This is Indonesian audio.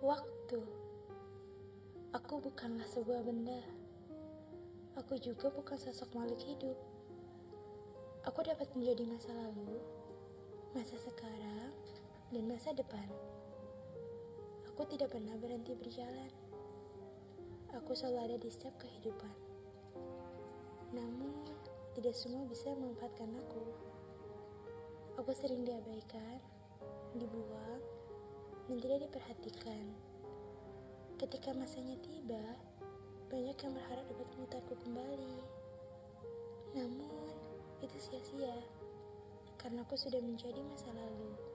Waktu. Aku bukanlah sebuah benda. Aku juga bukan sosok makhluk hidup. Aku dapat menjadi masa lalu, masa sekarang, dan masa depan. Aku tidak pernah berhenti berjalan. Aku selalu ada di setiap kehidupan. Namun, tidak semua bisa memanfaatkan aku. Aku sering diabaikan, dibuang, dan tidak diperhatikan. Ketika masanya tiba, banyak yang berharap dapat memutarku kembali. Namun, itu sia-sia, karena aku sudah menjadi masa lalu.